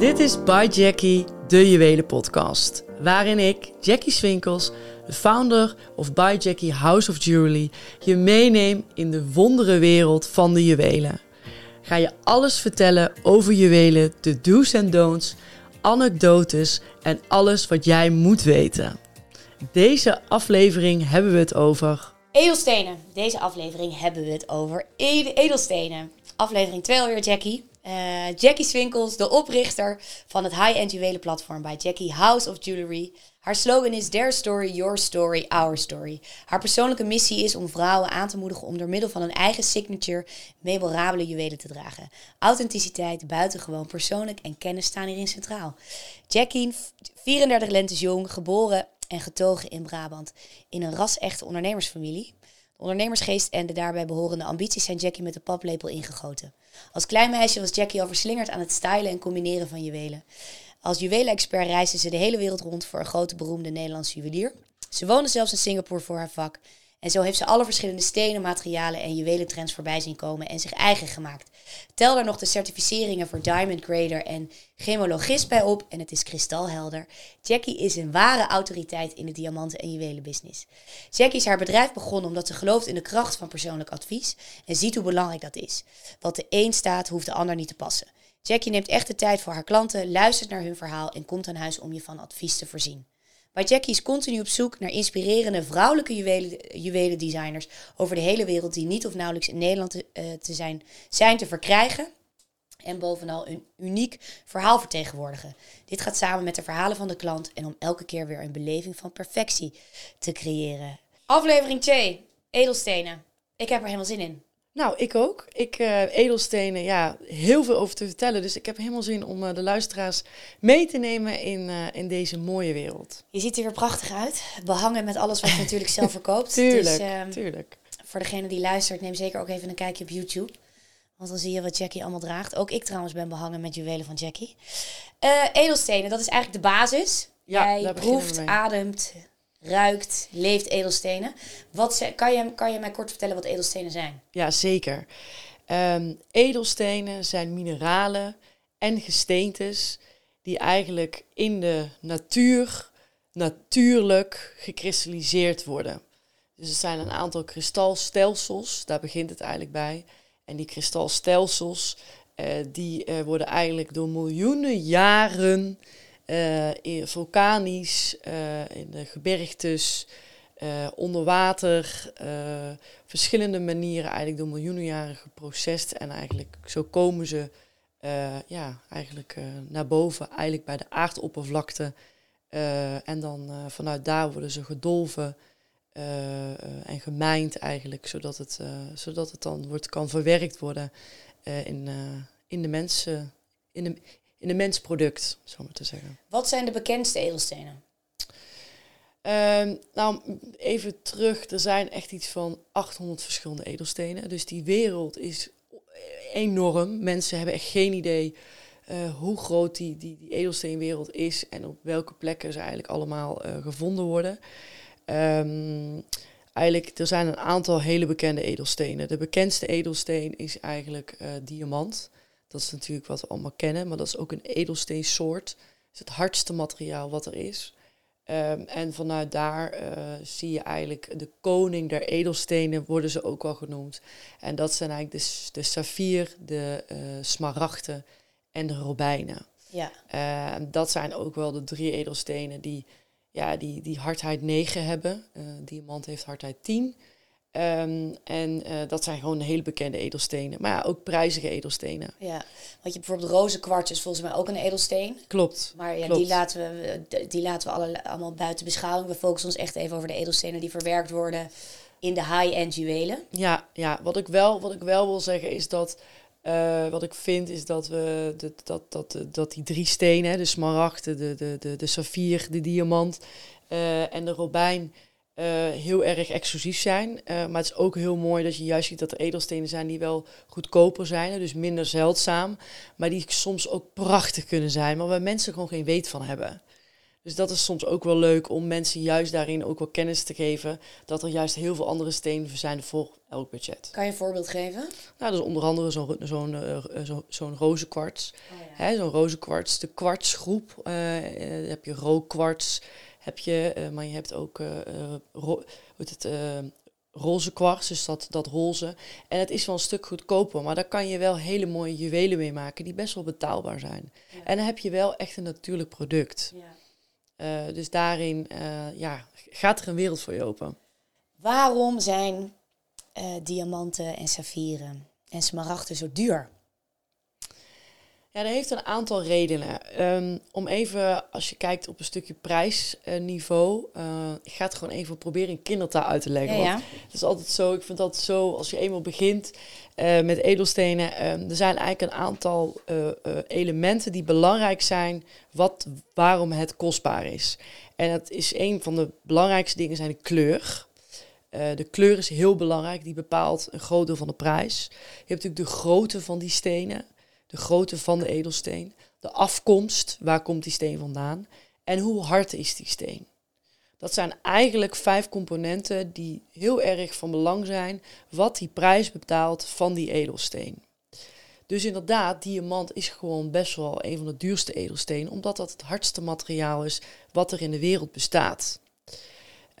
Dit is By Jackie, de Juwelen podcast. Waarin ik, Jackie Swinkels, de founder of By Jackie House of Jewelry, je meeneem in de wondere wereld van de juwelen. Ga je alles vertellen over juwelen, de do's en don'ts, anekdotes en alles wat jij moet weten. Deze aflevering hebben we het over Edelstenen. Deze aflevering hebben we het over ed- edelstenen. Aflevering 2 alweer, Jackie. Eh, Jackie Swinkels, de oprichter van het high-end juwelenplatform bij Jackie House of Jewelry. Haar slogan is Their story, your story, our story. Haar persoonlijke missie is om vrouwen aan te moedigen om door middel van een eigen signature memorabele juwelen te dragen. Authenticiteit, buitengewoon persoonlijk en kennis staan hierin centraal. Jackie, 34 lentes jong, geboren en getogen in Brabant in een ras-echte ondernemersfamilie. De ondernemersgeest en de daarbij behorende ambities zijn Jackie met de paplepel ingegoten. Als klein meisje was Jackie al verslingerd aan het stylen en combineren van juwelen. Als juwelenexpert reisde ze de hele wereld rond voor een grote beroemde Nederlandse juwelier. Ze woonde zelfs in Singapore voor haar vak. En zo heeft ze alle verschillende stenen, materialen en juwelentrends voorbij zien komen en zich eigen gemaakt. Tel daar nog de certificeringen voor Diamond Grader en gemologist bij op en het is kristalhelder. Jackie is een ware autoriteit in de diamanten- en juwelenbusiness. Jackie is haar bedrijf begonnen omdat ze gelooft in de kracht van persoonlijk advies en ziet hoe belangrijk dat is. Wat de een staat, hoeft de ander niet te passen. Jackie neemt echt de tijd voor haar klanten, luistert naar hun verhaal en komt aan huis om je van advies te voorzien. Maar Jackie is continu op zoek naar inspirerende vrouwelijke juwelen, juwelendesigners over de hele wereld die niet of nauwelijks in Nederland te, eh, te zijn, zijn te verkrijgen. En bovenal een uniek verhaal vertegenwoordigen. Dit gaat samen met de verhalen van de klant en om elke keer weer een beleving van perfectie te creëren. Aflevering 2, edelstenen. Ik heb er helemaal zin in. Nou, ik ook. Ik, eh, edelstenen, ja, heel veel over te vertellen. Dus ik heb helemaal zin om eh, de luisteraars mee te nemen in, eh, in deze mooie wereld. Je ziet er weer prachtig uit. Behangen met alles wat je natuurlijk zelf verkoopt. Tuurlijk, Dus, ehm, tuurlijk. voor degene die luistert, neem zeker ook even een kijkje op YouTube. Want dan zie je wat Jackie allemaal draagt. Ook ik trouwens ben behangen met juwelen van Jackie. Edelstenen, dat is eigenlijk de basis. Ja, Jij proeft, ademt, ruikt, leeft edelstenen. Wat kan, je, kan je mij kort vertellen wat edelstenen zijn? Ja, zeker. Ehm, edelstenen zijn mineralen en gesteentes die eigenlijk in de natuur natuurlijk gekristalliseerd worden. Dus er zijn een aantal kristalstelsels, daar begint het eigenlijk bij. En die kristalstelsels eh, die eh, worden eigenlijk door miljoenen jaren in, vulkanisch eh, in de gebergtes, eh, onder water, eh, verschillende manieren eigenlijk door miljoenen jaren geprocessed. En eigenlijk zo komen ze eh, ja, eigenlijk eh, naar boven, eigenlijk bij de aardoppervlakte. Eh, en dan eh, vanuit daar worden ze gedolven eh, eh, en gemijnd eigenlijk, zodat het, eh, zodat het dan wordt, kan verwerkt worden eh, in, eh, in de mensen, in de, in de mensproduct, zo maar te zeggen. Wat zijn de bekendste edelstenen? Ehm, nou, even terug. Er zijn echt iets van 800 verschillende edelstenen. Dus die wereld is enorm. Mensen hebben echt geen idee eh, hoe groot die, die, die edelsteenwereld is en op welke plekken ze eigenlijk allemaal eh, gevonden worden. Ehm, eigenlijk, er zijn een aantal hele bekende edelstenen. De bekendste edelsteen is eigenlijk eh, diamant. Dat is natuurlijk wat we allemaal kennen, maar dat is ook een edelsteensoort. Het is het hardste materiaal wat er is. Ehm, en vanuit daar eh, zie je eigenlijk de koning der edelstenen, worden ze ook wel genoemd. En dat zijn eigenlijk de, de saffier, de eh smaragden en de robijnen. Ja, Eh, dat zijn ook wel de drie edelstenen die, ja, die, die hardheid 9 hebben. Eh, diamant heeft hardheid 10. Ehm, en eh, dat zijn gewoon hele bekende edelstenen. Maar ja, ook prijzige edelstenen. ja. Want je bijvoorbeeld rozenkwarts is volgens mij ook een edelsteen. Klopt. Maar ja, Klopt. die laten we, die laten we alle, allemaal buiten beschouwing. We focussen ons echt even over de edelstenen die verwerkt worden in de high-end juwelen. Ja, ja wat, ik wel, wat ik wel wil zeggen is dat. eh, wat ik vind is dat we dat, dat, dat, dat die drie stenen, de smaragd, de, de, de, de, de saffier, de diamant eh, en de robijn, eh, heel erg exclusief zijn. Eh, maar het is ook heel mooi dat je juist ziet dat er edelstenen zijn die wel goedkoper zijn, dus minder zeldzaam, maar die soms ook prachtig kunnen zijn, maar waar mensen gewoon geen weet van hebben. Dus dat is soms ook wel leuk om mensen juist daarin ook wel kennis te geven. Dat er juist heel veel andere stenen zijn voor elk budget. Kan je een voorbeeld geven? Nou, dat is onder andere zo'n zo'n uh, zo, zo'n rozenkwarts. Oh, ja. Zo'n rozenkwarts. De kwartsgroep. Uh, heb je rookkwarts. Heb je, maar je hebt ook ro het, roze kwarts, dus dat, dat roze. En het is wel een stuk goedkoper, maar daar kan je wel hele mooie juwelen mee maken die best wel betaalbaar zijn. En dan heb je wel echt een natuurlijk product. Ja. Uh, dus daarin uh, ja, gaat er een wereld voor je open. Waarom zijn uh, diamanten en saffieren en smaragden zo duur? Ja, dat heeft een aantal redenen. Um, om even, als je kijkt op een stukje prijsniveau, uh, ik ga het gewoon even proberen in kindertaal uit te leggen. Ja, ja. Het is altijd zo, ik vind dat zo, als je eenmaal begint uh, met edelstenen, uh, er zijn eigenlijk een aantal uh, elementen die belangrijk zijn, wat, waarom het kostbaar is. En dat is een van de belangrijkste dingen, zijn de kleur. de kleur is heel belangrijk, die bepaalt een groot deel van de prijs. Je hebt natuurlijk de grootte van die stenen de grootte van de edelsteen, de afkomst, waar komt die steen vandaan en hoe hard is die steen. Dat zijn eigenlijk vijf componenten die heel erg van belang zijn wat die prijs betaalt van die edelsteen. Dus inderdaad, diamant is gewoon best wel een van de duurste edelstenen, omdat dat het hardste materiaal is wat er in de wereld bestaat.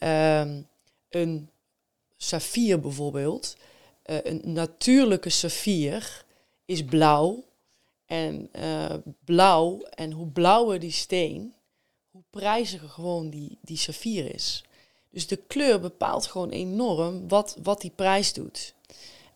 Um, een saffier bijvoorbeeld, uh, een natuurlijke saffier is blauw en uh, blauw, en hoe blauwer die steen, hoe prijziger gewoon die, die saffier is. Dus de kleur bepaalt gewoon enorm wat, wat die prijs doet.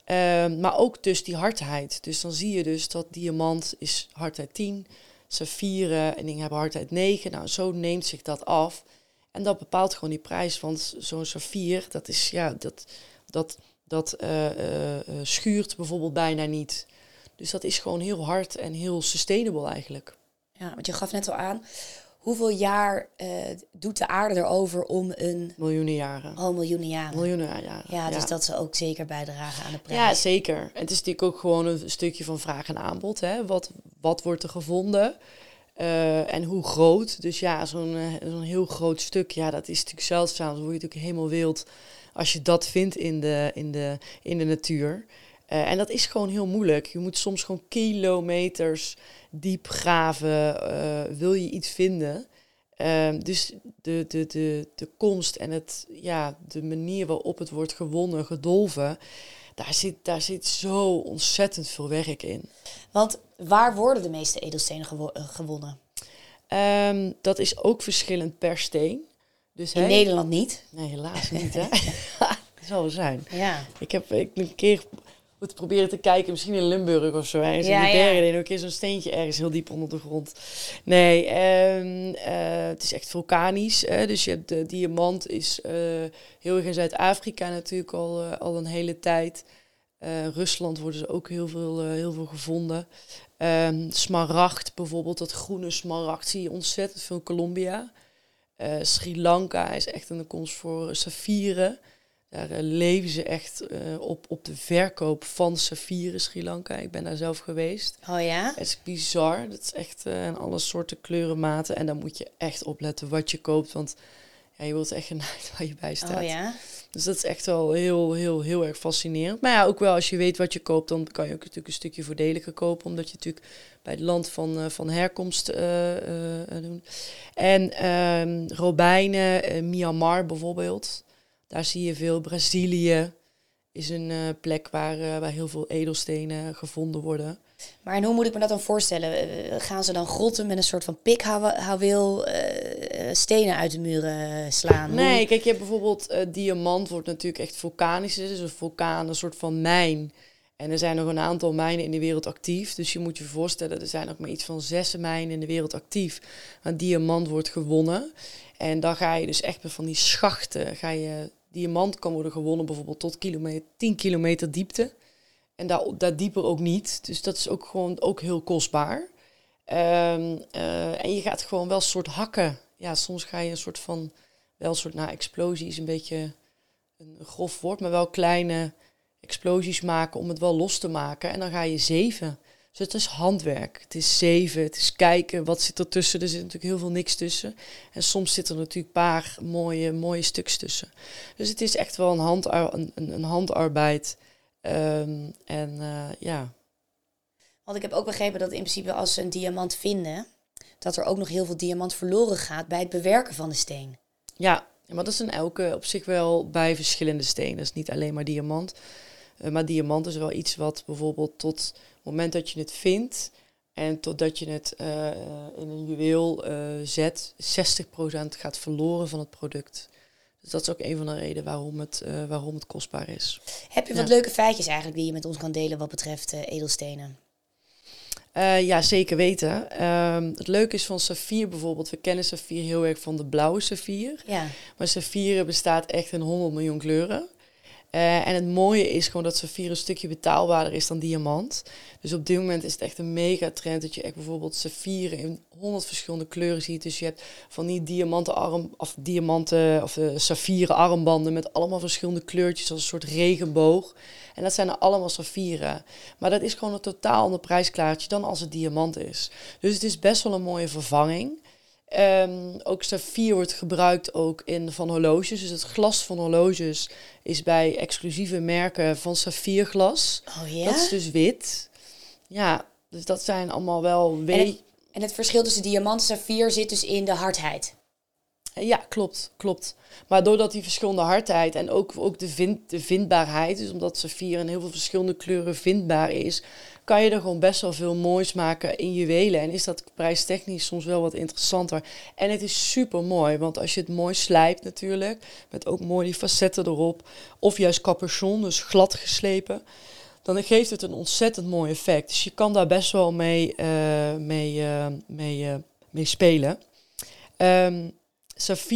Uh, maar ook dus die hardheid. Dus dan zie je dus dat diamant is hardheid 10, saffieren en dingen hebben hardheid 9. Nou, zo neemt zich dat af. En dat bepaalt gewoon die prijs. Want zo'n saffier, dat is ja, dat, dat, dat uh, schuurt bijvoorbeeld bijna niet. Dus dat is gewoon heel hard en heel sustainable eigenlijk. Ja, want je gaf net al aan, hoeveel jaar uh, doet de aarde erover om een... Miljoenen jaren. Oh, miljoenen jaren. Miljoenen jaren. Ja, dus dat ze ook zeker bijdragen aan de prijs. Ja, zeker. En het is natuurlijk ook gewoon een stukje van vraag en aanbod. Hè? Wat, wat wordt er gevonden? Uh, en hoe groot? Dus ja, zo'n uh, zo'n heel groot stuk, ja, dat is natuurlijk zeldzaam. Dan word je natuurlijk helemaal wild als je dat vindt in de, in de, in de natuur. Uh, en dat is gewoon heel moeilijk. Je moet soms gewoon kilometers diep graven, uh, wil je iets vinden. Uh, dus de, de, de, de komst en het, ja, de manier waarop het wordt gewonnen, gedolven, daar zit, daar zit zo ontzettend veel werk in. Want waar worden de meeste edelstenen gewo eh, gewonnen? Um, dat is ook verschillend per steen. Dus, in Nederland niet? Nee, helaas niet. hè? dat zal wel zijn. Ja. Ik heb ik, een keer moet proberen te kijken, misschien in Limburg of zo. Ja, in die bergen, ja. ook eens zo'n steentje ergens heel diep onder de grond. Nee, um, uh, het is echt vulkanisch. Hè? Dus je hebt de diamant is uh, heel erg in Zuid-Afrika natuurlijk al, uh, al een hele tijd. Rusland worden ze ook heel veel, heel veel gevonden. Um, smaragd bijvoorbeeld, dat groene smaragd zie je ontzettend veel in Colombia. Sri Lanka is echt een komst voor saffieren. Daar uh, leven ze echt uh, op, op de verkoop van saffieren Sri Lanka. Ik ben daar zelf geweest. Oh ja? Het is bizar. Dat is echt uh, in alle soorten kleurenmaten. En dan moet je echt opletten wat je koopt. Want ja, je wilt echt genaaid waar je bij staat. Oh ja? Dus dat is echt wel heel, heel, heel erg fascinerend. Maar ja, ook wel als je weet wat je koopt, dan kan je ook natuurlijk een stukje voordeliger kopen. Omdat je natuurlijk bij het land van, van herkomst doet. En um, robijnen, Myanmar bijvoorbeeld. Daar zie je veel. Brazilië is een uh, plek waar, uh, waar heel veel edelstenen gevonden worden. Maar en hoe moet ik me dat dan voorstellen? Uh, gaan ze dan grotten met een soort van pikhouweel stenen uit de muren slaan? Nee, hoe? kijk, je hebt bijvoorbeeld diamant wordt natuurlijk echt vulkanisch. Het is een vulkaan, een soort van mijn. En er zijn nog een aantal mijnen in de wereld actief. Dus je moet je voorstellen, er zijn nog maar iets van zes mijnen in de wereld actief. Waar diamant wordt gewonnen. En dan ga je dus echt met van die schachten, ga je, diamant kan worden gewonnen bijvoorbeeld tot kilometer, 10 kilometer diepte. En daar, daar dieper ook niet. Dus dat is ook gewoon ook heel kostbaar. Um, uh, en je gaat gewoon wel een soort hakken. Ja, soms ga je een soort van, wel een soort, nou explosie is een beetje een grof woord, maar wel kleine explosies maken om het wel los te maken. En dan ga je zeven Dus het is handwerk. Het is zeven. Het is kijken. Wat zit er tussen? Er zit natuurlijk heel veel niks tussen. En soms zitten er natuurlijk een paar mooie, mooie stuks tussen. Dus het is echt wel een, hand, een, een, handarbeid. Ehm, en uh, ja. Want ik heb ook begrepen dat in principe als ze een diamant vinden, dat er ook nog heel veel diamant verloren gaat bij het bewerken van de steen. Ja, maar dat is in elke op zich wel bij verschillende stenen. Dat is niet alleen maar diamant. Uh, maar diamant is wel iets wat bijvoorbeeld tot het moment dat je het vindt en totdat je het uh, in een juweel uh, zet, 60% gaat verloren van het product. Dus dat is ook een van de redenen waarom het, waarom het kostbaar is. Heb je wat leuke feitjes eigenlijk die je met ons kan delen wat betreft edelstenen? Ja, zeker weten. Um, het leuke is van saffier bijvoorbeeld. We kennen saffier heel erg van de blauwe saffier. Ja. Maar saffier bestaat echt in 100 miljoen kleuren. Uh, en het mooie is gewoon dat saffier een stukje betaalbaarder is dan diamant. Dus op dit moment is het echt een mega trend dat je echt bijvoorbeeld saffieren in 100 verschillende kleuren ziet. Dus je hebt van die diamanten of diamanten of uh, saffieren armbanden met allemaal verschillende kleurtjes als een soort regenboog. En dat zijn er allemaal saffieren. Maar dat is gewoon een totaal ander prijsklaartje dan als het diamant is. Dus het is best wel een mooie vervanging. Um, ook saffier wordt gebruikt ook in van horloges. Dus het glas van horloges is bij exclusieve merken van saffierglas. Oh ja? Dat is dus wit. Ja, dus dat zijn allemaal wel... En het, en het verschil tussen diamant en saffier zit dus in de hardheid? Ja, klopt, klopt. Maar doordat die verschillende hardheid en ook, ook de, vind, de vindbaarheid, dus omdat saffier in heel veel verschillende kleuren vindbaar is, kan je er gewoon best wel veel moois maken in juwelen. En is dat prijstechnisch soms wel wat interessanter. En het is super mooi, want als je het mooi slijpt natuurlijk, met ook mooi die facetten erop, of juist capuchon, dus glad geslepen, dan geeft het een ontzettend mooi effect. Dus je kan daar best wel mee, uh, mee, uh, mee, uh, mee spelen. Um,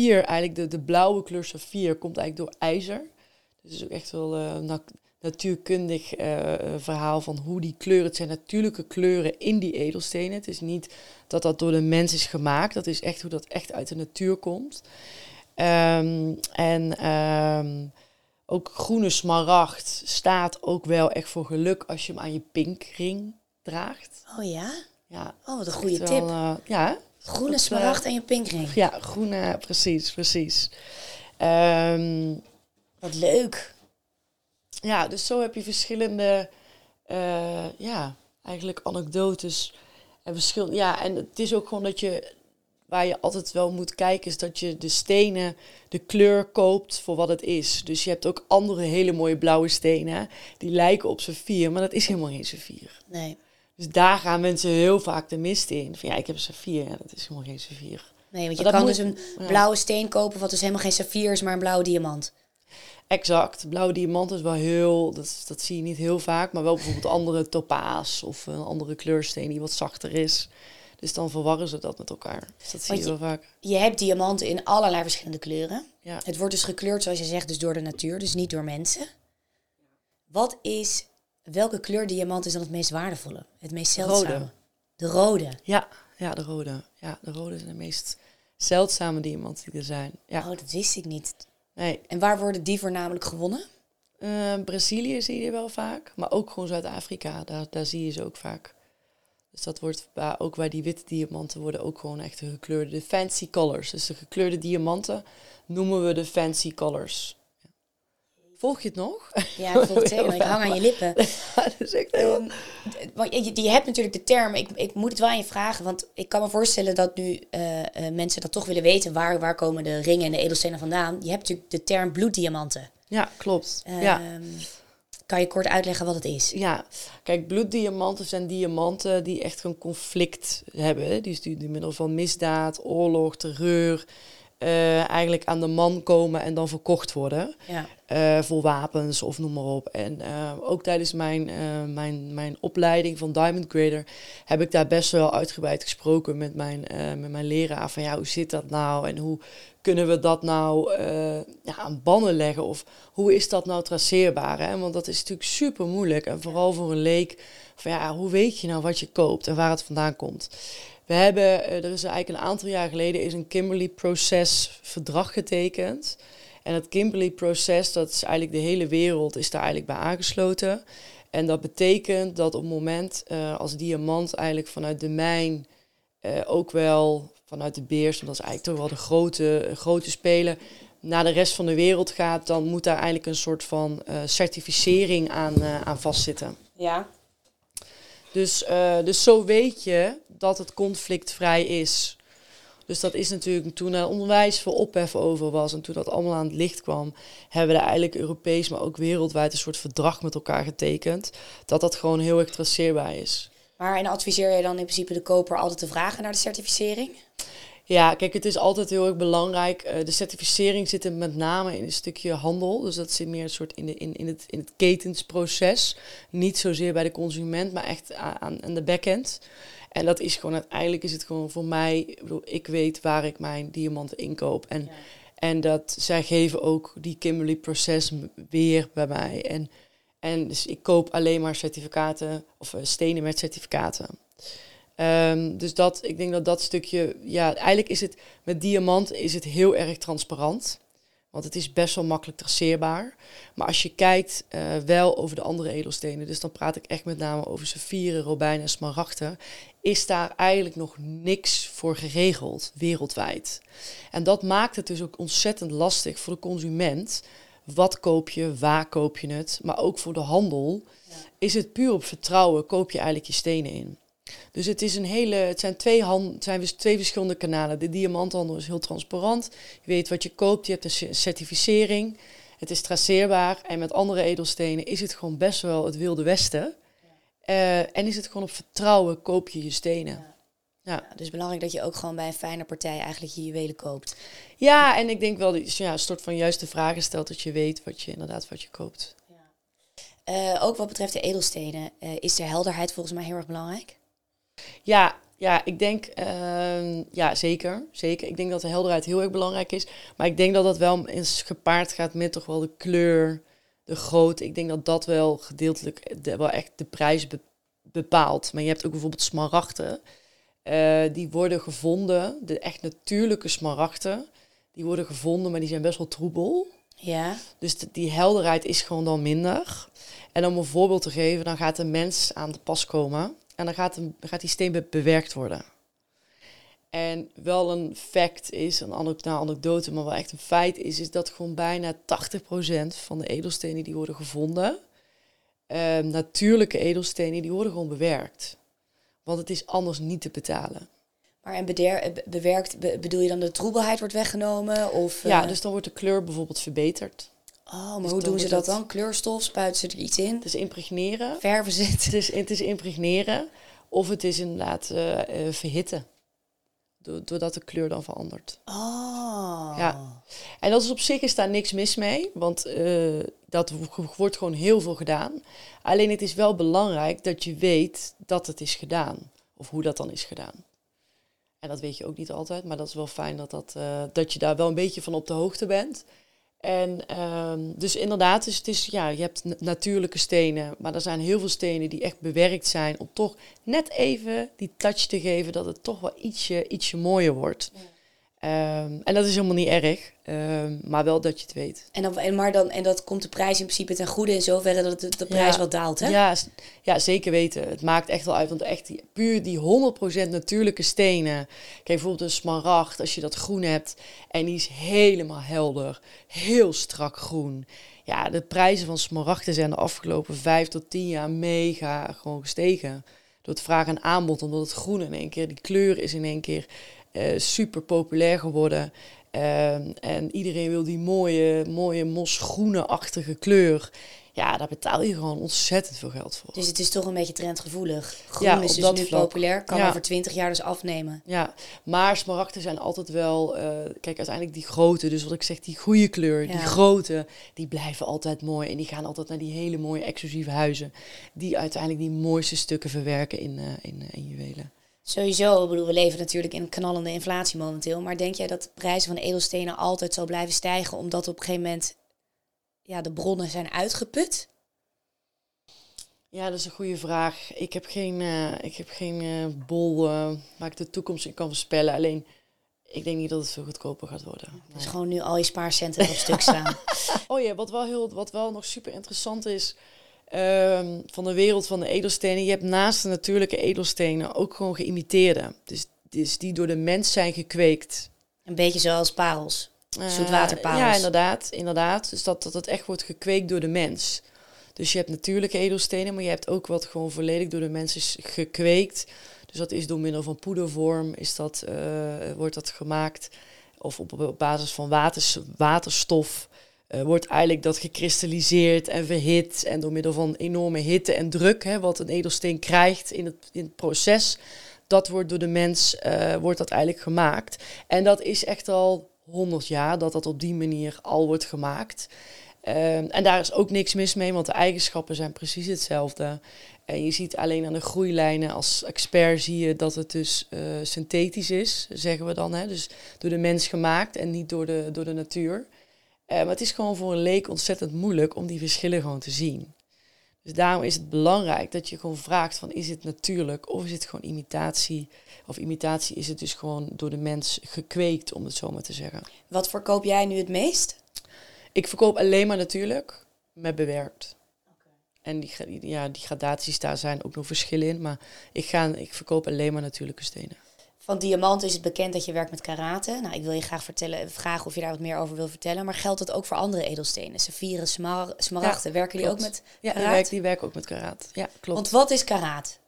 eigenlijk de, de blauwe kleur saffier, komt eigenlijk door ijzer. Dus is ook echt wel natuurkundig verhaal van hoe die kleuren, het zijn natuurlijke kleuren in die edelstenen. Het is niet dat dat door de mens is gemaakt, dat is echt hoe dat echt uit de natuur komt. Um, en um, ook groene smaragd staat ook wel echt voor geluk als je hem aan je pinkring draagt. Oh ja? Ja. Oh, wat een goede tip. Wel, uh, ja. Groene dat, smaragd en je pinkring. Ja, groene, precies, precies. Um, wat leuk. Ja, dus zo heb je verschillende, uh, ja, eigenlijk anekdotes en verschillende. Ja, en het is ook gewoon dat je waar je altijd wel moet kijken, is dat je de stenen, de kleur koopt voor wat het is. Dus je hebt ook andere hele mooie blauwe stenen, die lijken op saffier, maar dat is helemaal geen saffier. Nee. Dus daar gaan mensen heel vaak de mist in. Van ja, ik heb een saffier, ja, dat is helemaal geen saffier. Nee, want je kan dus een blauwe steen kopen, wat dus helemaal geen saffier is, maar een blauwe diamant. Exact. Blauwe diamant is wel heel, dat, dat zie je niet heel vaak, maar wel bijvoorbeeld andere topaas of een andere kleursteen die wat zachter is. Dus dan verwarren ze dat met elkaar. Dus dat zie je, wel vaak. Je hebt diamanten in allerlei verschillende kleuren. Ja. Het wordt dus gekleurd, zoals je zegt, dus door de natuur, dus niet door mensen. Wat is, welke kleur diamant is dan het meest waardevolle? Het meest zeldzame? Rode. De rode? Ja, ja, de rode. Ja, de rode zijn de meest zeldzame diamanten die er zijn. Ja. Oh, dat wist ik niet. Nee. En waar worden die voornamelijk gewonnen? Uh, Brazilië zie je wel vaak, maar ook gewoon Zuid-Afrika, daar, daar zie je ze ook vaak. Dus dat wordt ook bij die witte diamanten worden ook gewoon echt de gekleurde de fancy colors. Dus de gekleurde diamanten noemen we de fancy colors. Volg je het nog? Ja, ik volg het zeker. Ik hang aan je lippen. dat is echt heel... Um, je, je, hebt natuurlijk de term, ik, ik moet het wel aan je vragen, want ik kan me voorstellen dat nu uh, uh, mensen dat toch willen weten, waar, waar komen de ringen en de edelstenen vandaan? Je hebt natuurlijk de term bloeddiamanten. Ja, klopt. Um, ja. Kan je kort uitleggen wat het is? Ja, kijk, bloeddiamanten zijn diamanten die echt een conflict hebben. Die, die, die middel van misdaad, oorlog, terreur, uh, eigenlijk aan de man komen en dan verkocht worden. Ja. Uh, voor wapens of noem maar op. En uh, ook tijdens mijn, mijn, mijn opleiding van Diamond Grader heb ik daar best wel uitgebreid gesproken met mijn, met mijn leraar. Van ja, hoe zit dat nou en hoe kunnen we dat nou ja, aan bannen leggen? Of hoe is dat nou traceerbaar? Hè? Want dat is natuurlijk super moeilijk. En vooral voor een leek, van ja, hoe weet je nou wat je koopt en waar het vandaan komt? We hebben, er is eigenlijk een aantal jaar geleden is een Kimberley-proces verdrag getekend. En het Kimberley-proces, dat is eigenlijk de hele wereld, is daar eigenlijk bij aangesloten. En dat betekent dat op het moment uh, als diamant eigenlijk vanuit de mijn uh, ook wel vanuit de beers, dat is eigenlijk toch wel de grote, grote speler, naar de rest van de wereld gaat, dan moet daar eigenlijk een soort van certificering aan, aan vastzitten. Ja. Dus, dus zo weet je dat het conflictvrij is. Dus dat is natuurlijk toen er onwijs veel ophef over was en toen dat allemaal aan het licht kwam, hebben we eigenlijk Europees, maar ook wereldwijd een soort verdrag met elkaar getekend. Dat dat gewoon heel erg traceerbaar is. Maar en adviseer je dan in principe de koper altijd te vragen naar de certificering? Ja, kijk, het is altijd heel erg belangrijk. Uh, de certificering zit er met name in een stukje handel. Dus dat zit meer een soort in, de, in, in, het, in het ketensproces. Niet zozeer bij de consument, maar echt aan, aan de backend. En dat is gewoon uiteindelijk is het gewoon voor mij. Ik bedoel, ik weet waar ik mijn diamanten inkoop. En, en dat zij geven ook die Kimberly proces weer bij mij. En, en dus ik koop alleen maar certificaten of uh, stenen met certificaten. Um, dus dat, ik denk dat dat stukje, ja, eigenlijk is het met diamant is het heel erg transparant. Want het is best wel makkelijk traceerbaar. Maar als je kijkt uh, wel over de andere edelstenen, dus dan praat ik echt met name over saffieren, robijnen en smaragden, is daar eigenlijk nog niks voor geregeld wereldwijd. En dat maakt het dus ook ontzettend lastig voor de consument. Wat koop je, waar koop je het? Maar ook voor de handel ja. is het puur op vertrouwen, koop je eigenlijk je stenen in. Dus het, is een hele, het zijn, twee hand, het zijn dus twee verschillende kanalen. De diamanthandel is heel transparant. Je weet wat je koopt, je hebt een certificering. Het is traceerbaar. En met andere edelstenen is het gewoon best wel het wilde westen. Uh, en is het gewoon op vertrouwen, koop je je stenen. Ja. Ja. ja. dus belangrijk dat je ook gewoon bij een fijne partij eigenlijk je juwelen koopt. Ja, en ik denk wel dat je ja, een soort van juiste vragen stelt dat je weet wat je inderdaad wat je koopt. Ja. Uh, ook wat betreft de edelstenen, uh, is de helderheid volgens mij heel erg belangrijk? Ja, ja, ik denk, uh, ja, zeker, zeker. Ik denk dat de helderheid heel erg belangrijk is. Maar ik denk dat dat wel eens gepaard gaat met toch wel de kleur, de grootte. Ik denk dat dat wel gedeeltelijk de, wel echt de prijs bepaalt. Maar je hebt ook bijvoorbeeld smaragden. Uh, die worden gevonden, de echt natuurlijke smaragden. Die worden gevonden, maar die zijn best wel troebel. Ja. Dus die helderheid is gewoon dan minder. En om een voorbeeld te geven, dan gaat een mens aan de pas komen. En dan gaat, een, gaat die steen bewerkt worden. En wel een fact is, een anekdote, maar wel echt een feit is, is dat gewoon bijna 80% van de edelstenen die worden gevonden, uh, natuurlijke edelstenen, die worden gewoon bewerkt. Want het is anders niet te betalen. Maar en bewerkt, bedoel je dan de troebelheid wordt weggenomen? Of, Ja, eh, dus dan wordt de kleur bijvoorbeeld verbeterd. Oh, maar dus hoe doen ze dat dan? Kleurstof, spuiten ze er iets in? Het is impregneren. Verven ze het? Is, het is impregneren. Of het is inderdaad uh, verhitten. Doordat de kleur dan verandert. Oh. Ja. En dat is op zich is daar niks mis mee. Want uh, dat wordt gewoon heel veel gedaan. Alleen het is wel belangrijk dat je weet dat het is gedaan. Of hoe dat dan is gedaan. En dat weet je ook niet altijd. Maar dat is wel fijn dat, dat, dat je daar wel een beetje van op de hoogte bent. En um, dus inderdaad, dus het is, ja, je hebt natuurlijke stenen, maar er zijn heel veel stenen die echt bewerkt zijn om toch net even die touch te geven dat het toch wel ietsje, ietsje mooier wordt. Um, en dat is helemaal niet erg, um, maar wel dat je het weet. En, dan, en, maar dan, en dat komt de prijs in principe ten goede in zoverre dat de, de prijs ja, wat daalt, hè? Ja, ja, zeker weten. Het maakt echt wel uit, want echt die, puur die 100% natuurlijke stenen. Kijk, bijvoorbeeld een smaragd, als je dat groen hebt en die is helemaal helder, heel strak groen. Ja, de prijzen van smaragden zijn de afgelopen 5 tot 10 jaar mega gewoon gestegen. Door het vraag en aanbod, omdat het groen in één keer, die kleur is in één keer super populair geworden. Uh, en iedereen wil die mooie, mooie mosgroene-achtige kleur. Ja, daar betaal je gewoon ontzettend veel geld voor. Dus het is toch een beetje trendgevoelig. Groen ja, is dus nu vlak. populair, kan ja. over twintig jaar dus afnemen. Ja, maar smaragden zijn altijd wel... Uh, kijk, uiteindelijk die grote, dus wat ik zeg, die goede kleur, ja. die grote... die blijven altijd mooi. En die gaan altijd naar die hele mooie exclusieve huizen... die uiteindelijk die mooiste stukken verwerken in, uh, in, uh, in juwelen. Sowieso, ik bedoel, we leven natuurlijk in een knallende inflatie momenteel. Maar denk jij dat de prijzen van edelstenen altijd zal blijven stijgen omdat op een gegeven moment ja, de bronnen zijn uitgeput? Ja, dat is een goede vraag. Ik heb geen, uh, ik heb geen uh, bol uh, waar ik de toekomst in kan voorspellen. Alleen, ik denk niet dat het veel goedkoper gaat worden. Dus nee. gewoon nu al je spaarcenten op stuk staan. oh ja, wat wel, heel, wat wel nog super interessant is ehm, van de wereld van de edelstenen. Je hebt naast de natuurlijke edelstenen ook gewoon geïmiteerde. Dus, dus die door de mens zijn gekweekt. Een beetje zoals parels. Eh, Zoetwaterparels. ja, inderdaad, inderdaad. Dus dat, dat het echt wordt gekweekt door de mens. Dus je hebt natuurlijke edelstenen, maar je hebt ook wat gewoon volledig door de mens is gekweekt. Dus dat is door middel van poedervorm, is dat, eh, wordt dat gemaakt. Of op, op basis van waters, waterstof eh, wordt eigenlijk dat gekristalliseerd en verhit. En door middel van enorme hitte en druk, hè, wat een edelsteen krijgt in het, in het proces, dat wordt door de mens eh, wordt dat eigenlijk gemaakt. En dat is echt al 100 jaar dat dat op die manier al wordt gemaakt. Ehm, en daar is ook niks mis mee, want de eigenschappen zijn precies hetzelfde. En je ziet alleen aan de groeilijnen als expert zie je dat het dus eh, synthetisch is, zeggen we dan. Hè? Dus door de mens gemaakt en niet door de, door de natuur. Eh, maar het is gewoon voor een leek ontzettend moeilijk om die verschillen gewoon te zien. Dus daarom is het belangrijk dat je gewoon vraagt van is het natuurlijk of is het gewoon imitatie? Of imitatie is het dus gewoon door de mens gekweekt, om het zo maar te zeggen. Wat verkoop jij nu het meest? Ik verkoop alleen maar natuurlijk met bewerkt. En die, ja, die gradaties, daar zijn ook nog verschillen in. Maar ik, ga, ik verkoop alleen maar natuurlijke stenen. Van diamant is het bekend dat je werkt met karaten. Nou, ik wil je graag vertellen, vragen of je daar wat meer over wil vertellen. Maar geldt dat ook voor andere edelstenen? Saffieren, smar smaragden, werken die ook met Ja, die karaat? werken, die werken ook met karaat. Ja, klopt. Want wat is karaat?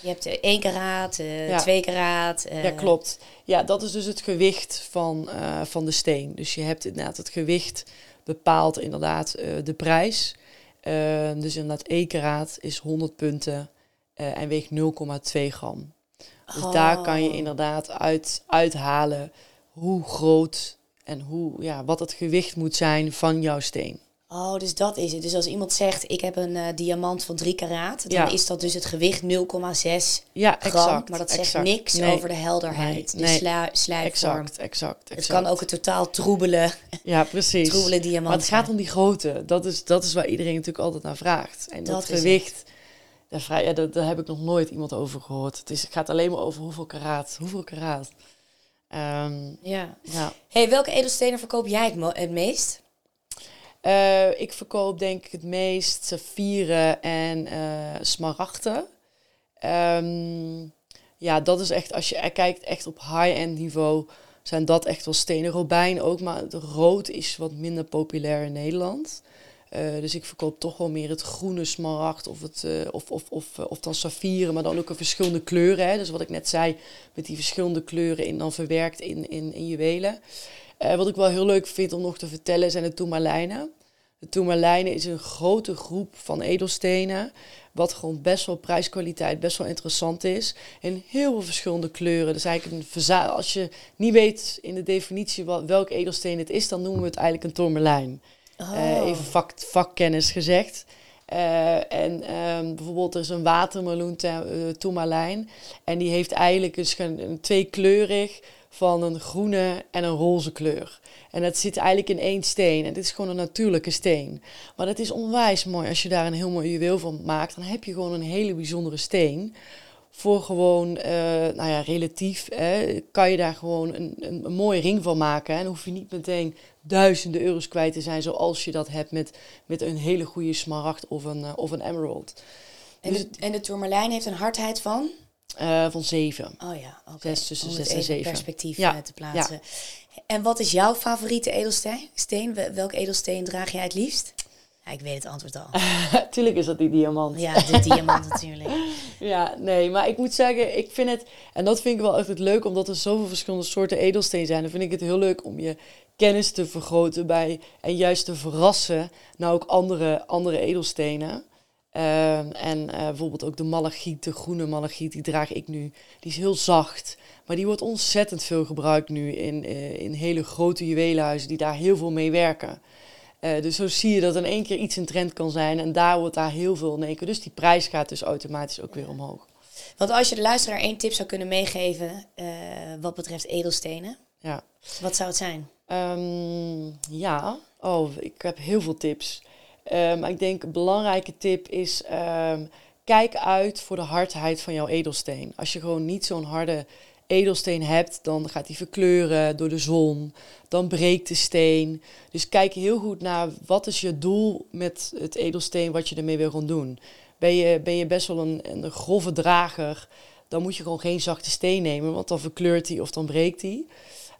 Je hebt eh, één karaat, eh, Ja. twee karaat. eh, Ja, klopt. Ja, dat is dus het gewicht van, van de steen. Dus je hebt inderdaad het gewicht bepaalt inderdaad de prijs. Eh, dus inderdaad, 1 karaat is 100 punten en weegt 0,2 gram. Dus daar kan je Oh. inderdaad uit, uithalen hoe groot en hoe, ja, wat het gewicht moet zijn van jouw steen. Oh, dus dat is het. Dus als iemand zegt, ik heb een eh, diamant van 3 karaat, dan Ja. is dat dus het gewicht 0,6 Ja, gram. exact. maar dat zegt exact. niks Nee, over de helderheid, Nee, de nee. sla- slijpvorm. Exact, exact, Het kan ook een totaal troebele, Ja, precies. troebele diamant Maar het gaat om die grootte. Dat is, dat is waar iedereen natuurlijk altijd naar vraagt. En dat, gewicht, daar, vrij, ja, daar, daar heb ik nog nooit iemand over gehoord. Het, is, het gaat alleen maar over hoeveel karaat. Hoeveel karaat. Ehm, Ja. ja. hey, welke edelstenen verkoop jij het, meest? Eh, ik verkoop denk ik het meest saffieren en eh smaragden. Ehm, ja, dat is echt, als je er kijkt echt op high-end niveau, zijn dat echt wel stenen. Robijn ook, maar het rood is wat minder populair in Nederland. Eh, dus ik verkoop toch wel meer het groene smaragd of, het, eh, of, of, of, eh, of dan saffieren, maar dan ook in verschillende kleuren. Hè. Dus wat ik net zei, met die verschillende kleuren in, dan verwerkt in, in, in juwelen. Wat ik wel heel leuk vind om nog te vertellen zijn de tourmalijnen. De tourmalijnen is een grote groep van edelstenen, wat gewoon best wel prijskwaliteit best wel interessant is. In heel veel verschillende kleuren. Dus eigenlijk een als je niet weet in de definitie wat, welk edelsteen het is, dan noemen we het eigenlijk een tourmalijn. Oh. Eh, even vak, vakkennis gezegd. Eh, en ehm, bijvoorbeeld er is een watermeloen te- tourmalijn. En die heeft eigenlijk dus een, tweekleurig van een groene en een roze kleur. En dat zit eigenlijk in één steen. En dit is gewoon een natuurlijke steen. Maar het is onwijs mooi als je daar een heel mooi juweel van maakt. Dan heb je gewoon een hele bijzondere steen. Voor gewoon, nou ja, relatief hè, kan je daar gewoon een, een, een mooie ring van maken. hè. En dan hoef je niet meteen duizenden euro's kwijt te zijn zoals je dat hebt met, met een hele goede smaragd of een, eh, of een emerald. En de, en de tourmalijn heeft een hardheid van? Eh, van zeven. Oh ja, oké. Tussen Om zes het en even in zeven. perspectief Ja, eh, te plaatsen. En wat is jouw favoriete edelsteen? Steen? Wel- Welk edelsteen draag jij het liefst? Ja, ik weet het antwoord al. Tuurlijk is dat die diamant. Ja, de diamant natuurlijk. Ja, nee, maar ik moet zeggen, ik vind het, en dat vind ik wel echt het leuk, omdat er zoveel verschillende soorten edelsteen zijn. Dan vind ik het heel leuk om je kennis te vergroten bij, en juist te verrassen naar ook andere, andere edelstenen. Ehm, en eh, bijvoorbeeld ook de malachiet, de groene malachiet, die draag ik nu. Die is heel zacht, maar die wordt ontzettend veel gebruikt nu in, eh, in hele grote juwelenhuizen die daar heel veel mee werken. Eh, dus zo zie je dat in één keer iets een trend kan zijn en daar wordt daar heel veel in één keer. Dus die prijs gaat dus automatisch ook weer omhoog. Want als je de luisteraar één tip zou kunnen meegeven eh, wat betreft edelstenen, Ja. wat zou het zijn? Ehm, ja, oh, ik heb heel veel tips. Ehm, maar ik denk een belangrijke tip is: ehm, kijk uit voor de hardheid van jouw edelsteen. Als je gewoon niet zo'n harde edelsteen hebt, dan gaat hij verkleuren door de zon. Dan breekt de steen. Dus kijk heel goed naar wat is je doel met het edelsteen wat je ermee wil gaan doen. Ben je, ben je best wel een, een grove drager, dan moet je gewoon geen zachte steen nemen, want dan verkleurt hij of dan breekt hij.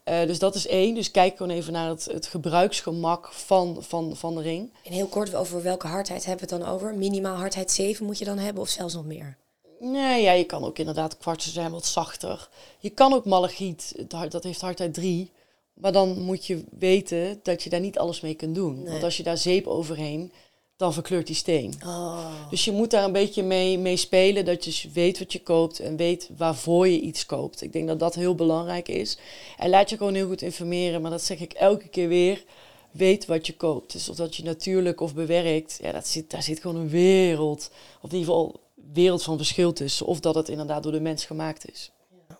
Uh, dus dat is één. Dus kijk gewoon even naar het, het gebruiksgemak van, van, van de ring. En heel kort over welke hardheid hebben we het dan over? Minimaal hardheid 7 moet je dan hebben of zelfs nog meer? Nee, ja, je kan ook inderdaad kwartsen zijn wat zachter. Je kan ook malachiet, dat heeft hardheid 3. Maar dan moet je weten dat je daar niet alles mee kunt doen. Want als je daar zeep overheen, dan verkleurt die steen. Oh. Dus je moet daar een beetje mee, mee spelen, dat je weet wat je koopt en weet waarvoor je iets koopt. Ik denk dat dat heel belangrijk is. En laat je gewoon heel goed informeren, maar dat zeg ik elke keer weer. Weet wat je koopt. Dus of dat je natuurlijk of bewerkt, ja, dat zit, daar zit gewoon een wereld, of in ieder geval wereld van verschil tussen. Of dat het inderdaad door de mens gemaakt is.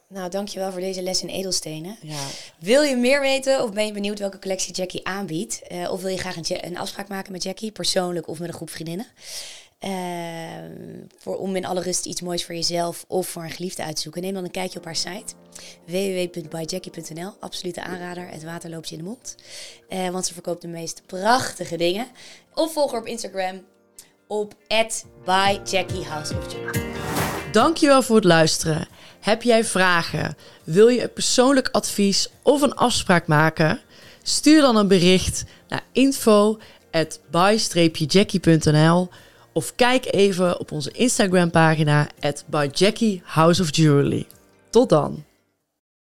Nou, dankjewel voor deze les in edelstenen. Ja. Wil je meer weten of ben je benieuwd welke collectie Jackie aanbiedt? Uh, of wil je graag een, een, afspraak maken met Jackie, persoonlijk of met een groep vriendinnen? Uh, voor, om in alle rust iets moois voor jezelf of voor een geliefde uit te zoeken. Neem dan een kijkje op haar site www.byjackie.nl. Absolute aanrader, het water loopt je in de mond. Uh, want ze verkoopt de meest prachtige dingen. Of volg haar op Instagram op @byjackiehouse Dankjewel voor het luisteren. Heb jij vragen? Wil je een persoonlijk advies of een afspraak maken? Stuur dan een bericht naar info at by-jackie.nl of kijk even op onze Instagram pagina at by of. Tot dan!